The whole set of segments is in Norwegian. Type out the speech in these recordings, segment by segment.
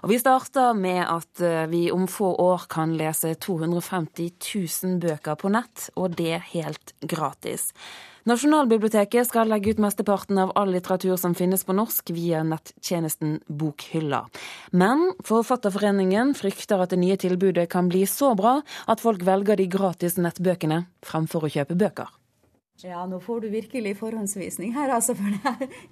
Og vi starter med at eh, vi om få år kan lese 250 000 bøker på nett, og det helt gratis. Nasjonalbiblioteket skal legge ut mesteparten av all litteratur som finnes på norsk via nettjenesten Bokhylla. Men Forfatterforeningen frykter at det nye tilbudet kan bli så bra at folk velger de gratis nettbøkene fremfor å kjøpe bøker. Ja, nå får du virkelig forhåndsvisning her, altså, for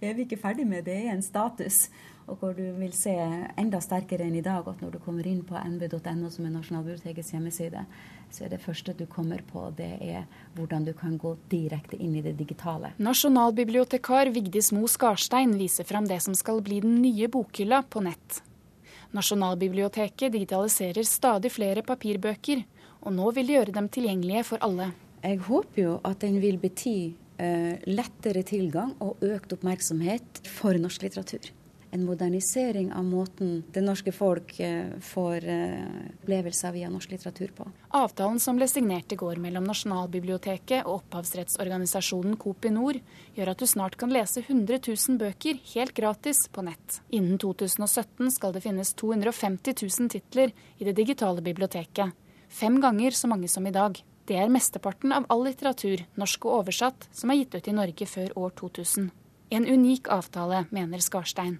det er vi ikke ferdig med. Det er en status. Og hvor du vil se enda sterkere enn i dag at når du kommer inn på nb.no, som er Nasjonalbibliotekets hjemmeside, så er det første du kommer på, det er hvordan du kan gå direkte inn i det digitale. Nasjonalbibliotekar Vigdis Mo Skarstein viser fram det som skal bli den nye bokhylla på nett. Nasjonalbiblioteket digitaliserer stadig flere papirbøker, og nå vil de gjøre dem tilgjengelige for alle. Jeg håper jo at den vil bety uh, lettere tilgang og økt oppmerksomhet for norsk litteratur. En modernisering av måten det norske folk uh, får uh, opplevelser via norsk litteratur på. Avtalen som ble signert i går mellom Nasjonalbiblioteket og opphavsrettsorganisasjonen Kopinor, gjør at du snart kan lese 100 000 bøker helt gratis på nett. Innen 2017 skal det finnes 250 000 titler i det digitale biblioteket. Fem ganger så mange som i dag. Det er mesteparten av all litteratur, norsk og oversatt, som er gitt ut i Norge før år 2000. En unik avtale, mener Skarstein.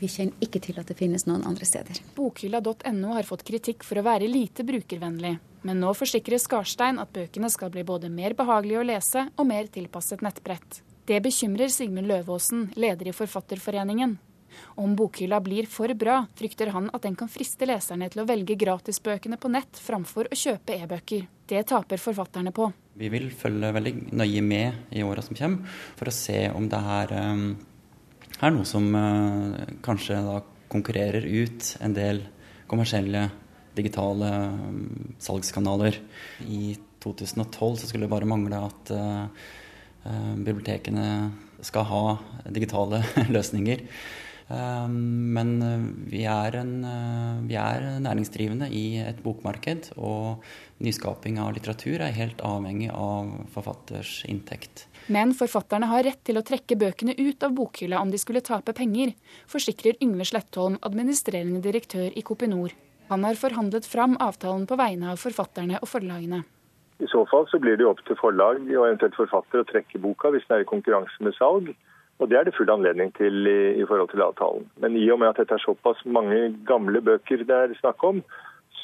Vi kjenner ikke til at det finnes noen andre steder. Bokhylla.no har fått kritikk for å være lite brukervennlig. Men nå forsikrer Skarstein at bøkene skal bli både mer behagelige å lese og mer tilpasset nettbrett. Det bekymrer Sigmund Løvaasen, leder i Forfatterforeningen. Om bokhylla blir for bra, frykter han at den kan friste leserne til å velge gratisbøkene på nett framfor å kjøpe e-bøker. Det taper forfatterne på. Vi vil følge veldig nøye med i åra som kommer, for å se om det her um, er noe som uh, kanskje da konkurrerer ut en del kommersielle digitale um, salgskanaler. I 2012 så skulle det bare mangle at uh, uh, bibliotekene skal ha digitale løsninger. Ehm, men eh, vi er, en, eh, vi er, næringsdrivende i et bokmarked, og nyskaping av litteratur er helt avhengig av forfatters inntekt. Men forfatterne har rett til å trekke bøkene ut av bokhylla om de skulle tape penger, forsikrer Yngve Slettholm, administrerende direktør i Kopinor. Han har forhandlet fram avtalen på vegne av forfatterne og forlagene. I så fall så blir det opp til forlag og eventuelt forfatter å trekke boka hvis den er i konkurranse med salg. Og Det er det full anledning til i, i, forhold til avtalen. Men i og med at dette er såpass mange gamle bøker det er snakk om,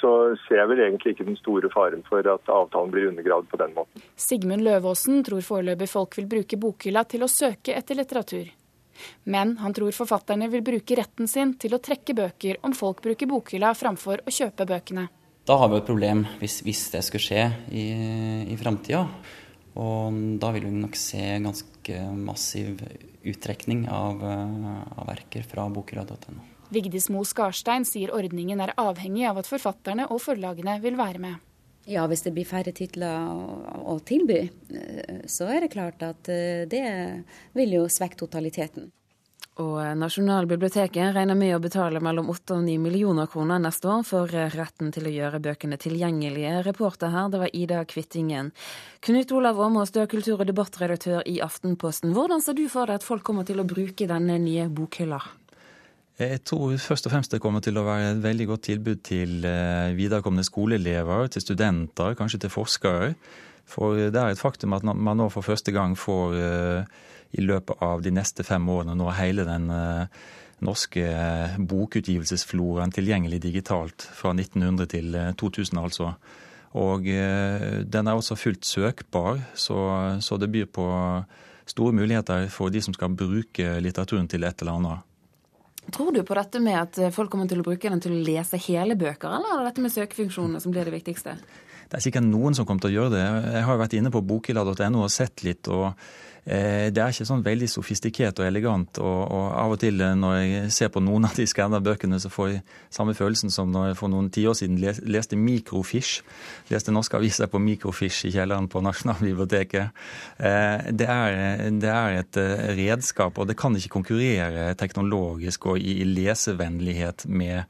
så ser jeg vel egentlig ikke den store faren for at avtalen blir undergravd på den måten. Sigmund Løvaasen tror foreløpig folk vil bruke bokhylla til å søke etter litteratur. Men han tror forfatterne vil bruke retten sin til å trekke bøker om folk bruker bokhylla framfor å kjøpe bøkene. Da har vi et problem hvis, hvis det skulle skje i, i framtida. Og da vil vi nok se ganske massiv uttrekning av, eh, av verker fra bokhylla.no. Vigdis Mo Skarstein sier ordningen er avhengig av at forfatterne og forlagene vil være med. Ja, hvis det blir færre titler å, tilby, eh, så er det klart at eh, det vil jo svekke totaliteten. Og Nasjonalbiblioteket regner med å betale mellom 8 og 9 millioner kroner neste år for retten til å gjøre bøkene tilgjengelige. Reporter her, det var Ida Kvittingen. Knut Olav Åmås, du er kultur- og debattredaktør i Aftenposten. Hvordan ser du for deg at folk kommer til å bruke denne nye bokhylla? Jeg tror først og fremst det kommer til å være et veldig godt tilbud til eh, viderekomne skoleelever, til studenter, kanskje til forskere. For det er et faktum at man nå for første gang får eh, i løpet av de neste fem årene nå hele den eh, norske eh, bokutgivelsesfloraen tilgjengelig digitalt fra 1900 til 2000, eh, altså. Og den er også fullt søkbar, så, så det byr på store muligheter for de som skal bruke litteraturen til et eller annet. Tror du på dette med at folk kommer til å bruke den til å lese hele bøker, eller er det dette med søkefunksjonene som blir det viktigste? Det er sikkert noen som kommer til å gjøre det. Jeg har vært inne på bokhylla.no og sett litt. og det er ikke sånn veldig sofistikert og elegant. Og, og, av og til eh, når jeg ser på noen av de skanna bøkene, så får jeg samme følelsen som når jeg for noen tiår siden leste Mikrofish. Leste norske aviser på Mikrofish i kjelleren på Nasjonalbiblioteket. Eh, det er, det er et redskap, og det kan ikke konkurrere teknologisk og i lesevennlighet med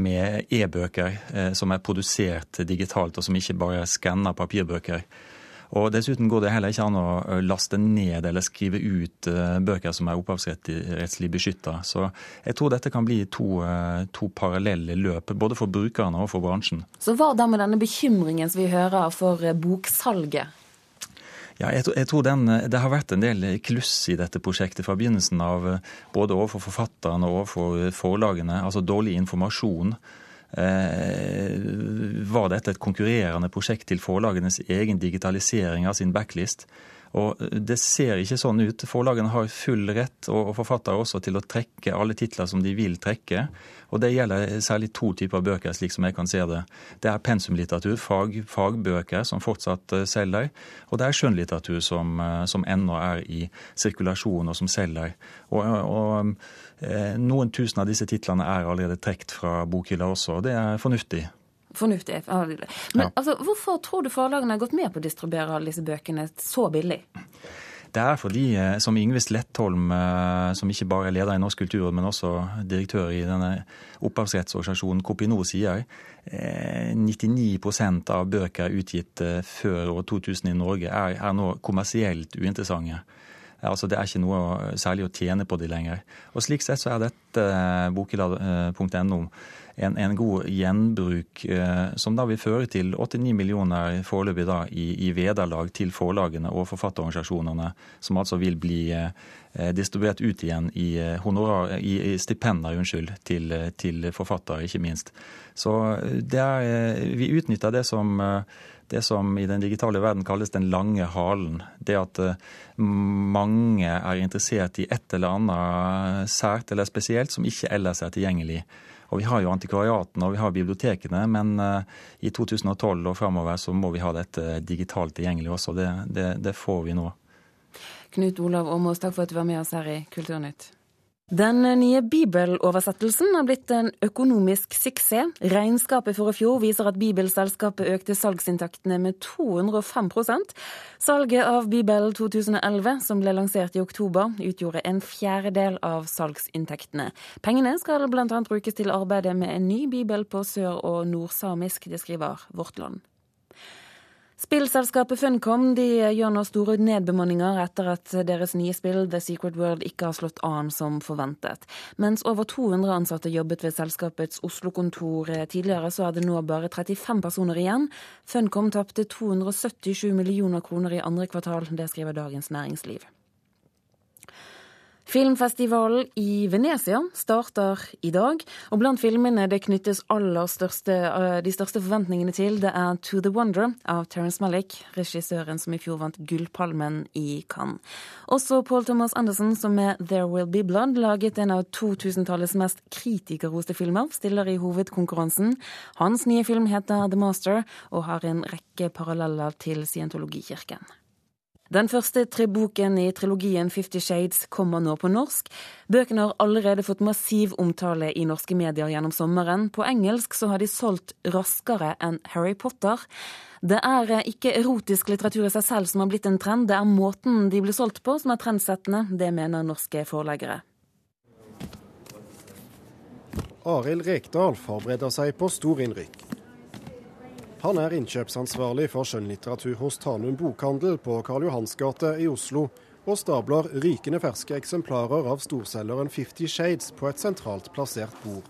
med e-bøker som er produsert digitalt, og som ikke bare skanner papirbøker. Og Dessuten går det heller ikke an å laste ned eller skrive ut bøker som er opphavsrettslig beskytta. Så jeg tror dette kan bli to, to, parallelle løp, både for brukerne og for bransjen. Så hva da med denne bekymringen som vi hører for boksalget? Ja, jeg, jeg, tror den, Det har vært en del kluss i dette prosjektet fra begynnelsen av, både overfor forfatterne og overfor forlagene. Altså dårlig informasjon. Eh, var dette et konkurrerende prosjekt til forlagenes egen digitalisering av sin backlist? Og Det ser ikke sånn ut. Forlagene har full rett, og forfattere også, til å trekke alle titler som de vil trekke. Og Det gjelder særlig to typer bøker, slik som jeg kan se det. Det er pensumlitteratur, fag, fagbøker, som fortsatt uh, selger. Og det er skjønnlitteratur som, uh, som ennå er i sirkulasjon, og som selger. Og, og uh, Noen tusen av disse titlene er allerede trukket fra bokhylla også, og det er fornuftig. Fornuftig. Men ja. altså, hvorfor tror du forlagene har gått med på å distribuere alle disse bøkene så billig? Det er fordi, eh, som Yngve Slettholm, eh, som ikke bare er leder i Norsk kulturråd, men også direktør i denne opphavsrettsorganisasjonen Kopino sier, 99 eh, av bøker utgitt før år 2000 i Norge er, er nå kommersielt uinteressante. Altså, Det er ikke noe særlig å tjene på de lenger. Og Slik sett så er dette bokila.no en, en, god gjenbruk, eh, som da vil føre til 8-9 millioner foreløpig da i, i, vederlag til forlagene og forfatterorganisasjonene, som altså vil bli eh, distribuert ut igjen i, eh, honorar, i, i stipender unnskyld, til, til, forfattere, ikke minst. Så er, vi utnytter det som det som i den digitale verden kalles den lange halen. Det at mange er interessert i et eller annet sært eller spesielt som ikke ellers er tilgjengelig. Og Vi har jo antikvariatene og vi har bibliotekene, men uh, i 2012 og framover så må vi ha dette digitalt tilgjengelig også. Det, det, det får vi nå. Knut Olav Åmås, takk for at du var med oss her i Kulturnytt. Den nye bibeloversettelsen har blitt en økonomisk suksess. Regnskapet for i fjor viser at Bibelselskapet økte salgsinntektene med 205% Salget av Bibel 2011, som ble lansert i oktober, utgjorde en fjerdedel av salgsinntektene. Pengene skal bl.a. brukes til arbeidet med en ny bibel på sør- og nordsamisk, det skriver Vårt Land. Spillselskapet Funcom gjør nå store nedbemanninger etter at deres nye spill The Secret World ikke har slått an som forventet. Mens over 200 ansatte jobbet ved selskapets Oslo-kontor tidligere, så er det nå bare 35 personer igjen. Funcom tapte 277 millioner kroner i andre kvartal, det skriver Dagens Næringsliv. Filmfestivalen i Venezia starter i dag, og blant filmene det knyttes største, eh, de største forventningene til, det er To the Wonder av Terence Malick, regissøren som i fjor vant Gullpalmen i Cannes. Også Paul Thomas Anderson, som med There Will Be Blood laget en av 2000-tallets mest kritikerroste filmer, stiller i hovedkonkurransen. Hans nye film heter The Master og har en rekke paralleller til scientologikirken. Den første boken i trilogien Fifty Shades kommer nå på norsk. Bøkene har allerede fått massiv omtale i norske medier gjennom sommeren. På engelsk så har de solgt raskere enn Harry Potter. Det er ikke erotisk litteratur i seg selv som har blitt en trend, det er måten de blir solgt på som er trendsettende. Det mener norske forleggere. Arild Rekdal forbereder seg på storinnrykk. Han er innkjøpsansvarlig for skjønnlitteratur hos Tanum bokhandel på Karl Johans gate i Oslo, og stabler rykende ferske eksemplarer av storselgeren Fifty Shades på et sentralt plassert bord.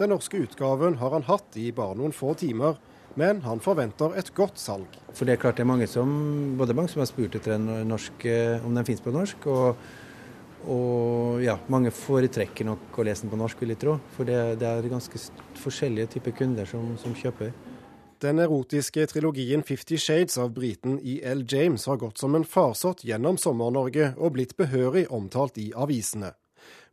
Den norske utgaven har han hatt i bare noen få timer, men han forventer et godt salg. For det er klart det er mange som, både mange som har spurt etter norsk, eh, om den finnes på norsk. og og ja, mange foretrekker nok å lese den på norsk, vil jeg tro. For det, det er ganske forskjellige typer kunder som, som kjøper. Den erotiske trilogien Fifty Shades av briten E.L. James har gått som en farsott gjennom Sommer-Norge og blitt behørig omtalt i avisene.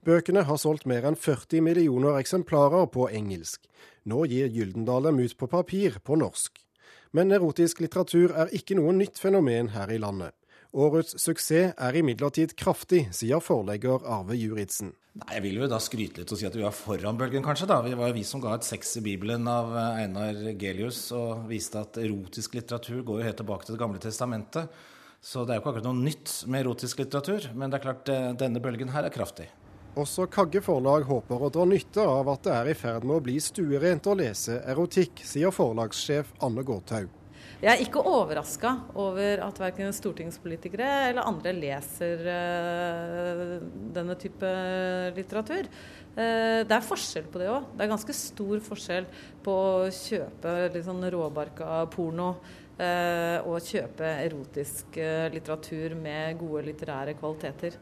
Bøkene har solgt mer enn 40 millioner eksemplarer på engelsk. Nå gir Gyldendal dem ut på papir på norsk. Men erotisk litteratur er ikke noe nytt fenomen her i landet. Årets suksess er imidlertid kraftig, sier forlegger Arve Juritzen. Nei, Jeg vil jo da skryte litt og si at vi var foran bølgen, kanskje. da. Det var jo vi som ga et sex i Bibelen av eh, Einar Gelius og viste at erotisk litteratur går jo helt tilbake til Det gamle testamentet. Så det er jo ikke akkurat noe nytt med erotisk litteratur. Men det er klart, eh, denne bølgen her er kraftig. Også Kagge forlag håper å dra nytte av at det er i ferd med å bli stuerent å lese erotikk, sier forlagssjef Anne Gårdhaug. Jeg er ikke overraska over at verken stortingspolitikere eller andre leser uh, denne type litteratur. Uh, det er forskjell på det òg. Det er ganske stor forskjell på å kjøpe litt sånn råbarka porno uh, og kjøpe erotisk litteratur med gode litterære kvaliteter.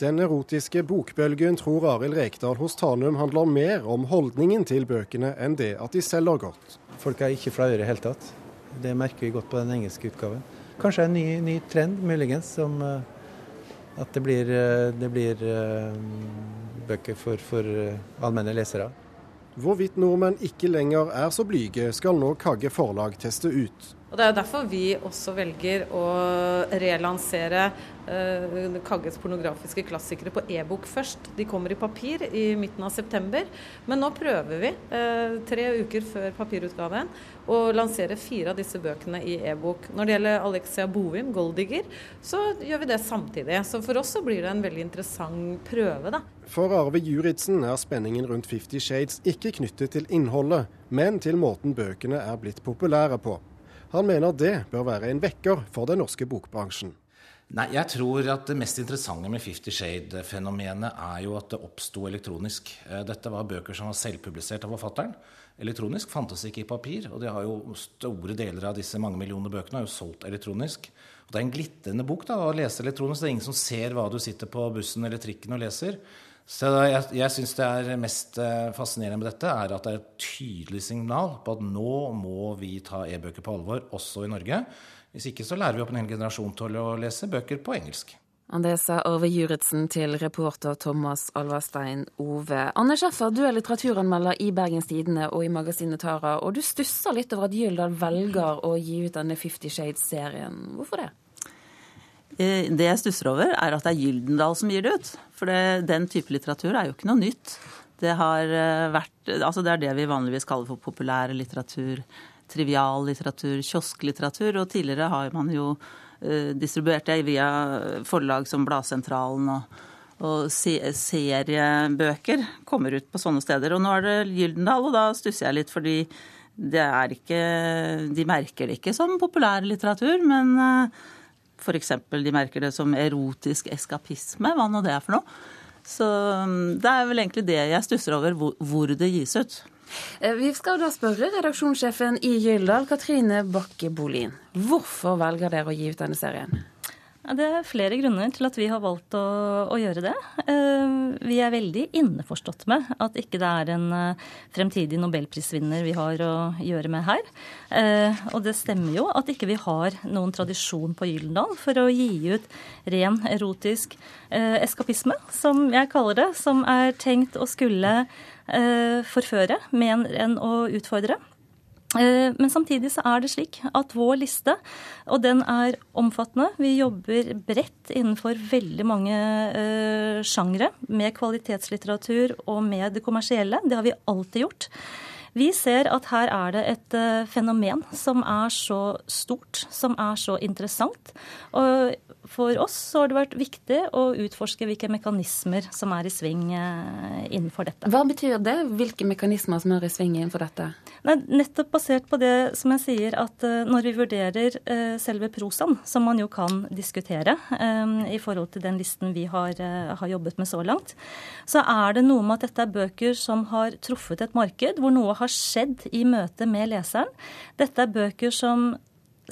Den erotiske bokbølgen tror Arild Rekdal hos Tanum handler mer om holdningen til bøkene enn det at de selger godt. Folk er ikke flaue i det hele tatt. Det merker vi godt på den engelske utgaven. Kanskje en ny, ny trend, muligens, som uh, at det blir, uh, det blir uh, bøker for, for allmenne lesere. Hvorvidt nordmenn ikke lenger er så blyge, skal nå Kagge Forlag teste ut. Og Det er jo derfor vi også velger å relansere eh, Kagges pornografiske klassikere på e-bok først. De kommer i papir i midten av september, men nå prøver vi eh, tre uker før papirutgaven å lansere fire av disse bøkene i e-bok. Når det gjelder Alexia Bovim, 'Golddigger', så gjør vi det samtidig. Så for oss så blir det en veldig interessant prøve, da. For Arve Juritzen er spenningen rundt Fifty Shades ikke knyttet til innholdet, men til måten bøkene er blitt populære på. Han mener det bør være en vekker for den norske bokbransjen. Nei, jeg tror at Det mest interessante med Fifty Shade-fenomenet er jo at det oppsto elektronisk. Eh, dette var bøker som var selvpublisert av forfatteren. Elektronisk fantes ikke i papir. Og de har jo store deler av disse mange millioner bøkene har jo solgt elektronisk. Og Det er en glitrende bok da, å lese elektronisk. Det er ingen som ser hva du sitter på bussen eller trikken og leser. Så jeg, jeg syns det er mest eh, fascinerende med dette, er at det er et tydelig signal på at nå må vi ta e-bøker på alvor, også i Norge. Hvis ikke så lærer vi opp en hel generasjon til å lese bøker på engelsk. Det sa Arve Juritzen til reporter Thomas Alverstein Ove. Anne Schäffer, du er litteraturanmelder i Bergens Tidende og i magasinet Tara, og du stusser litt over at Gyldal velger å gi ut denne Fifty Shades-serien. Hvorfor det? Eh, det jeg stusser over, er at det er Gyldendal som gir det ut. For det, den type litteratur er jo ikke noe nytt. Det, eh, vært, altså det er det vi vanligvis kaller for populær litteratur. Trivial litteratur, kiosklitteratur. Og tidligere har man jo uh, distribuert det via forlag som Bladsentralen og, og seriebøker kommer ut på sånne steder. Og nå er det Gyldendal, og da stusser jeg litt fordi det er ikke De merker det ikke som populær litteratur, men uh, F.eks. de merker det som erotisk eskapisme, hva nå det er for noe. Så mm, det er vel egentlig det jeg stusser over, hvor det gis ut. Eh, vi skal da spørre redaksjonssjefen i Gyldal, Katrine Bakke Bolin. Hvorfor velger dere å gi ut denne serien? Det er flere grunner til at vi har valgt å, å, gjøre det. Eh, vi er veldig innforstått med at ikke det er en eh, fremtidig nobelprisvinner vi har å gjøre med her. Eh, og det stemmer jo at ikke vi har noen tradisjon på Gyldendal for å gi ut ren erotisk eskapisme, som jeg kaller det, som er tenkt å skulle forføre mer enn å utfordre. Eh, men samtidig så er det slik at vår liste, og den er omfattende Vi jobber bredt innenfor veldig mange uh, sjangre med kvalitetslitteratur og med det kommersielle. Det har vi alltid gjort. Vi ser at her er det et uh, fenomen som er så stort, som er så interessant. Og for oss har det vært viktig å utforske hvilke mekanismer som er i sving uh, innenfor dette. Hva betyr det? Hvilke mekanismer som er i sving innenfor dette? Nei, nettopp basert på det som jeg sier, at uh, når vi vurderer selve prosaen, som man jo kan diskutere i forhold til den listen vi har, har jobbet med så langt, så er det noe med at dette er bøker som har truffet et marked hvor noe har har skjedd i møte med leseren. Dette er bøker som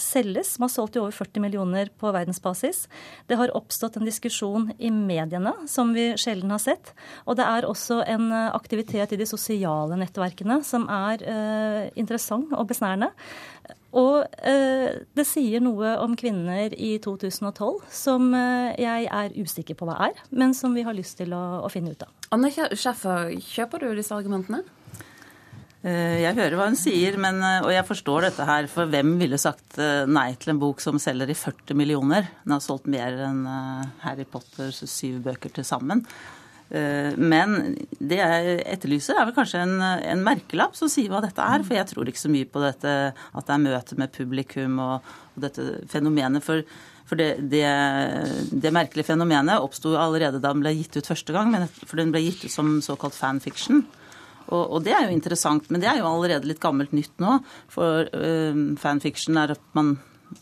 selges, som har solgt i over 40 millioner på verdensbasis. Det har oppstått en diskusjon i mediene som vi sjelden har sett. Og det er også en eh, aktivitet i de sosiale nettverkene som er eh, interessant og besnærende. Og eh, det sier noe om kvinner i 2012 som eh, jeg er usikker på hva er, men som vi har lyst til å, å finne ut av. Anne Schäffer, kjøper du disse argumentene? Eh, jeg hører hva hun sier, men, eh, og jeg forstår dette her. For hvem ville sagt eh, nei til en bok som selger i 40 millioner? Den har solgt mer enn Harry Potters syv bøker til sammen. Men det jeg etterlyser, er vel kanskje en, en, merkelapp som sier hva dette er. For jeg tror ikke så mye på dette at det er møte med publikum og, og dette fenomenet. For, for det, det, det, merkelige fenomenet oppsto allerede da den ble gitt ut første gang. For den ble gitt ut som såkalt fanfiction. Og, og, det er jo interessant, men det er jo allerede litt gammelt nytt nå. For uh, fanfiction er at man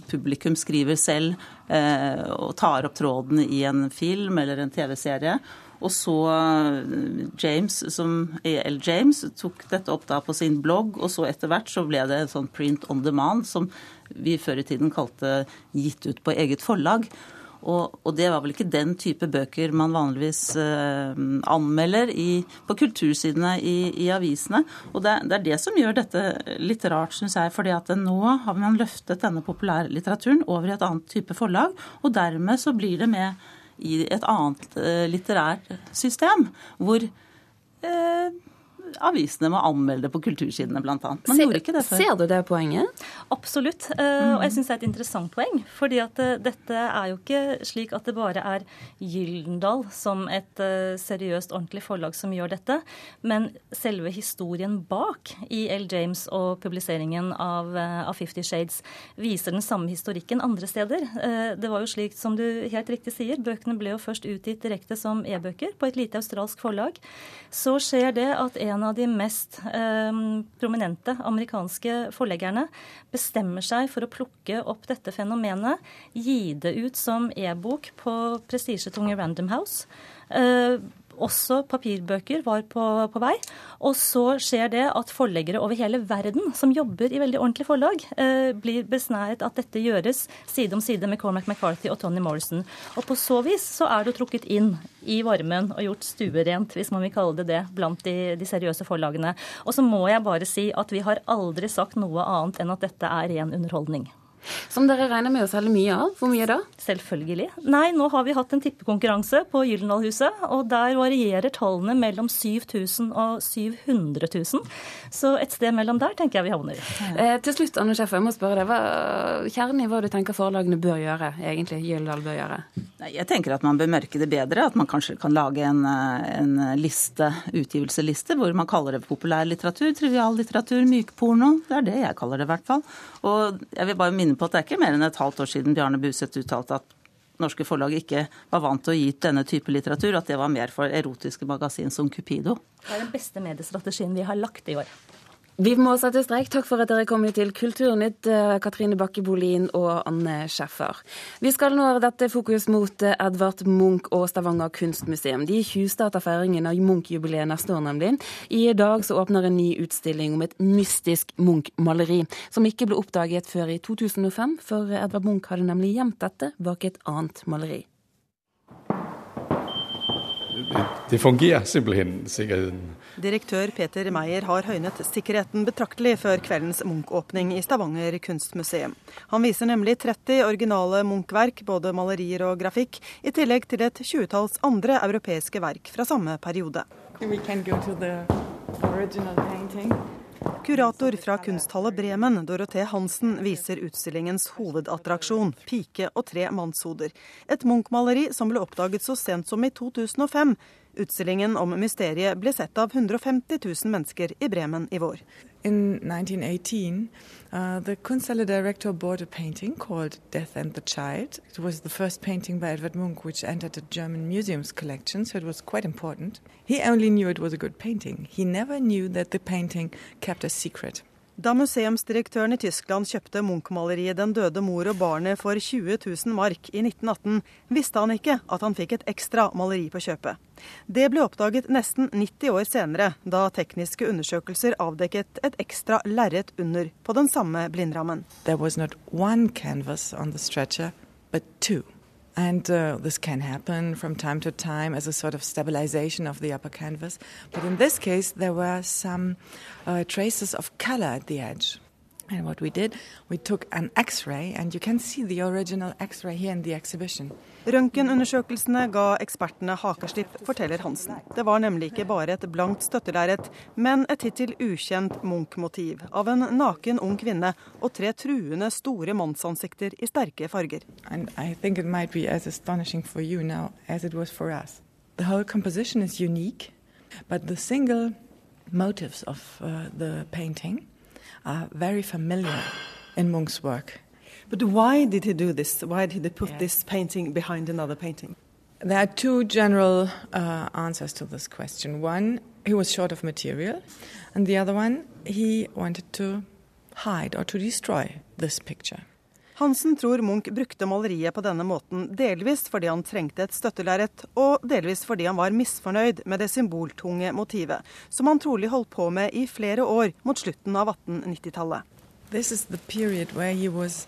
publikum skriver selv uh, og tar opp tråden i en film eller en TV-serie. Og så James, som EL James, tok dette opp da på sin blogg, og så etter hvert så ble det sånn print on demand, som vi før i tiden kalte gitt ut på eget forlag. Og, og, det var vel ikke den type bøker man vanligvis eh, anmelder i, på kultursidene i, i avisene. Og det, det, er det som gjør dette litt rart, syns jeg. fordi at nå har man løftet denne populærlitteraturen over i et annet type forlag, og dermed så blir det med i et annet eh, litterært system, hvor eh, avisene må anmelde på kultursidene, bl.a. Man gjorde ikke det før. Ser du det poenget? Absolutt. Mm. Og jeg syns det er et interessant poeng. fordi at eh, dette er jo ikke slik at det bare er Gyldendal som et eh, seriøst, ordentlig forlag som gjør dette. Men selve historien bak i L. James og publiseringen av, av Fifty Shades viser den samme historikken andre steder. Det var jo slik som du helt riktig sier, bøkene ble jo først utgitt direkte som e-bøker på et lite australsk forlag. Så skjer det at en en av de mest eh, prominente amerikanske forleggerne bestemmer seg for å plukke opp dette fenomenet, gi det ut som e-bok på prestisjetunge Random House. Eh, også papirbøker var på, på, vei. Og så skjer det at forleggere over hele verden som jobber i veldig ordentlige forlag, eh, blir besnæret at dette gjøres side om side med Cormac McCarthy og Tony Morrison. Og på så vis så er du trukket inn i varmen og gjort stuerent, hvis man vil kalle det det, blant de, de seriøse forlagene. Og så må jeg bare si at vi har aldri sagt noe annet enn at dette er ren underholdning. Som dere regner med å selge mye av? Hvor mye da? Selvfølgelig. Nei, nå har vi hatt en tippekonkurranse på Gyldendalhuset, og der varierer tallene mellom 7000 og 700 000. Så et sted mellom der tenker jeg vi havner. Eh, til slutt, Anne Schäfer, jeg må spørre deg. Hva, kjernen i hva du tenker forlagene bør gjøre, egentlig Gyldendal bør gjøre? Jeg tenker at man bør mørke det bedre. At man kanskje kan lage en, en liste, utgivelseliste hvor man kaller det populærlitteratur, triviallitteratur, mykporno. Det er det jeg kaller det i hvert fall. Og jeg vil bare minne på at det er ikke mer enn et halvt år siden Bjarne Buseth uttalte at norske forlag ikke var vant til å gi ut denne type litteratur, at det var mer for erotiske magasin som Cupido. Det er den beste mediestrategien vi har lagt i år. Vi må sette strek. Takk for at dere kom til Kulturnytt, eh, Katrine Bakke Bolin og Anne Schæffer. Vi skal nå dette fokus mot eh, Edvard Munch og Stavanger kunstmuseum. De tjuvstarter feiringen av Munch-jubileet neste år, nemlig. I dag så åpner en ny utstilling om et mystisk Munch-maleri, som ikke ble oppdaget før i 2005, for Edvard Munch hadde nemlig gjemt dette bak et annet maleri. Det fungerer simpelthen, sikkerheten. Direktør Peter Meyer har høynet sikkerheten betraktelig før kveldens Munch-åpning i Stavanger kunstmuseum. Han viser nemlig 30 originale Munch-verk, både malerier og grafikk, i tillegg til et tjuetalls andre europeiske verk fra samme periode. We can go to the original painting. Kurator fra Kunsthallet Bremen, Dorothee Hansen, viser utstillingens hovedattraksjon, 'Pike og tre mannshoder'. Et Munch-maleri som ble oppdaget så sent som i 2005. Utstillingen om mysteriet ble sett av 150 000 mennesker i Bremen i vår. In 1918, uh, the Kunsthalle director bought a painting called Death and the Child. It was the first painting by Edvard Munch which entered the German museum's collection, so it was quite important. He only knew it was a good painting. He never knew that the painting kept a secret. Da museumsdirektøren i Tyskland kjøpte Munch-maleriet 'Den døde mor og barnet' for 20 000 mark i 1918, visste han ikke at han fikk et ekstra maleri på kjøpet. Det ble oppdaget nesten 90 år senere, da tekniske undersøkelser avdekket et ekstra lerret under på den samme blindrammen. There was not one canvas on the stretcher, but two. And uh, this can happen from time to time as a sort of stabilization of the upper canvas. But in this case, there were some uh, traces of color at the edge. And what we did, we took an X-ray, and you can see the original X-ray here in the exhibition. Røntgenundersøkelsene ga ekspertene hakeslipp, forteller Hansen. Det var nemlig ikke bare et blankt støttelerret, men et hittil ukjent Munch-motiv av en naken ung kvinne og tre truende store mannsansikter i sterke farger. The whole composition is unique, but the single motives of uh, the painting are very familiar in Munch's work. But why did he do this? Why did he put yes. this painting behind another painting? There are two general uh, answers to this question. One, he was short of material, and the other one, he wanted to hide or to destroy this picture. Hansen tror Munch brukte maleriet på denne måten delvis fordi han trengte et støttelerret, og delvis fordi han var misfornøyd med det symboltunge motivet, som han trolig holdt på med i flere år mot slutten av 1890-tallet. This is the period where he was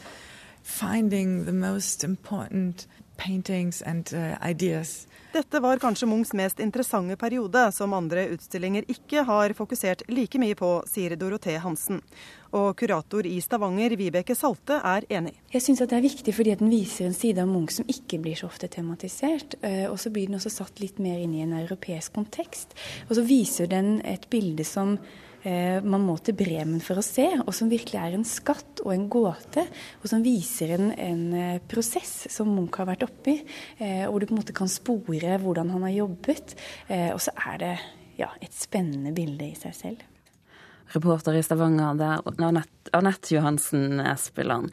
finding the most important paintings and uh, ideas. Dette var kanskje Munchs mest interessante periode, som andre utstillinger ikke har fokusert like mye på, sier Dorothee Hansen. Og kurator i Stavanger, Vibeke Salte, er enig. Jeg syns det er viktig fordi den viser en side av Munch som ikke blir så ofte tematisert. Eh, og så blir den også satt litt mer inn i en europeisk kontekst. Og så viser den et bilde som man må til Bremen for å se, og som virkelig er en skatt og en gåte. Og som viser en, en eh, prosess som Munch har vært oppi, eh, hvor du på en måte kan spore hvordan han har jobbet. Og så er det ja, et spennende bilde i seg selv. Reporter i Stavanger, det er Anette Johansen Espeland.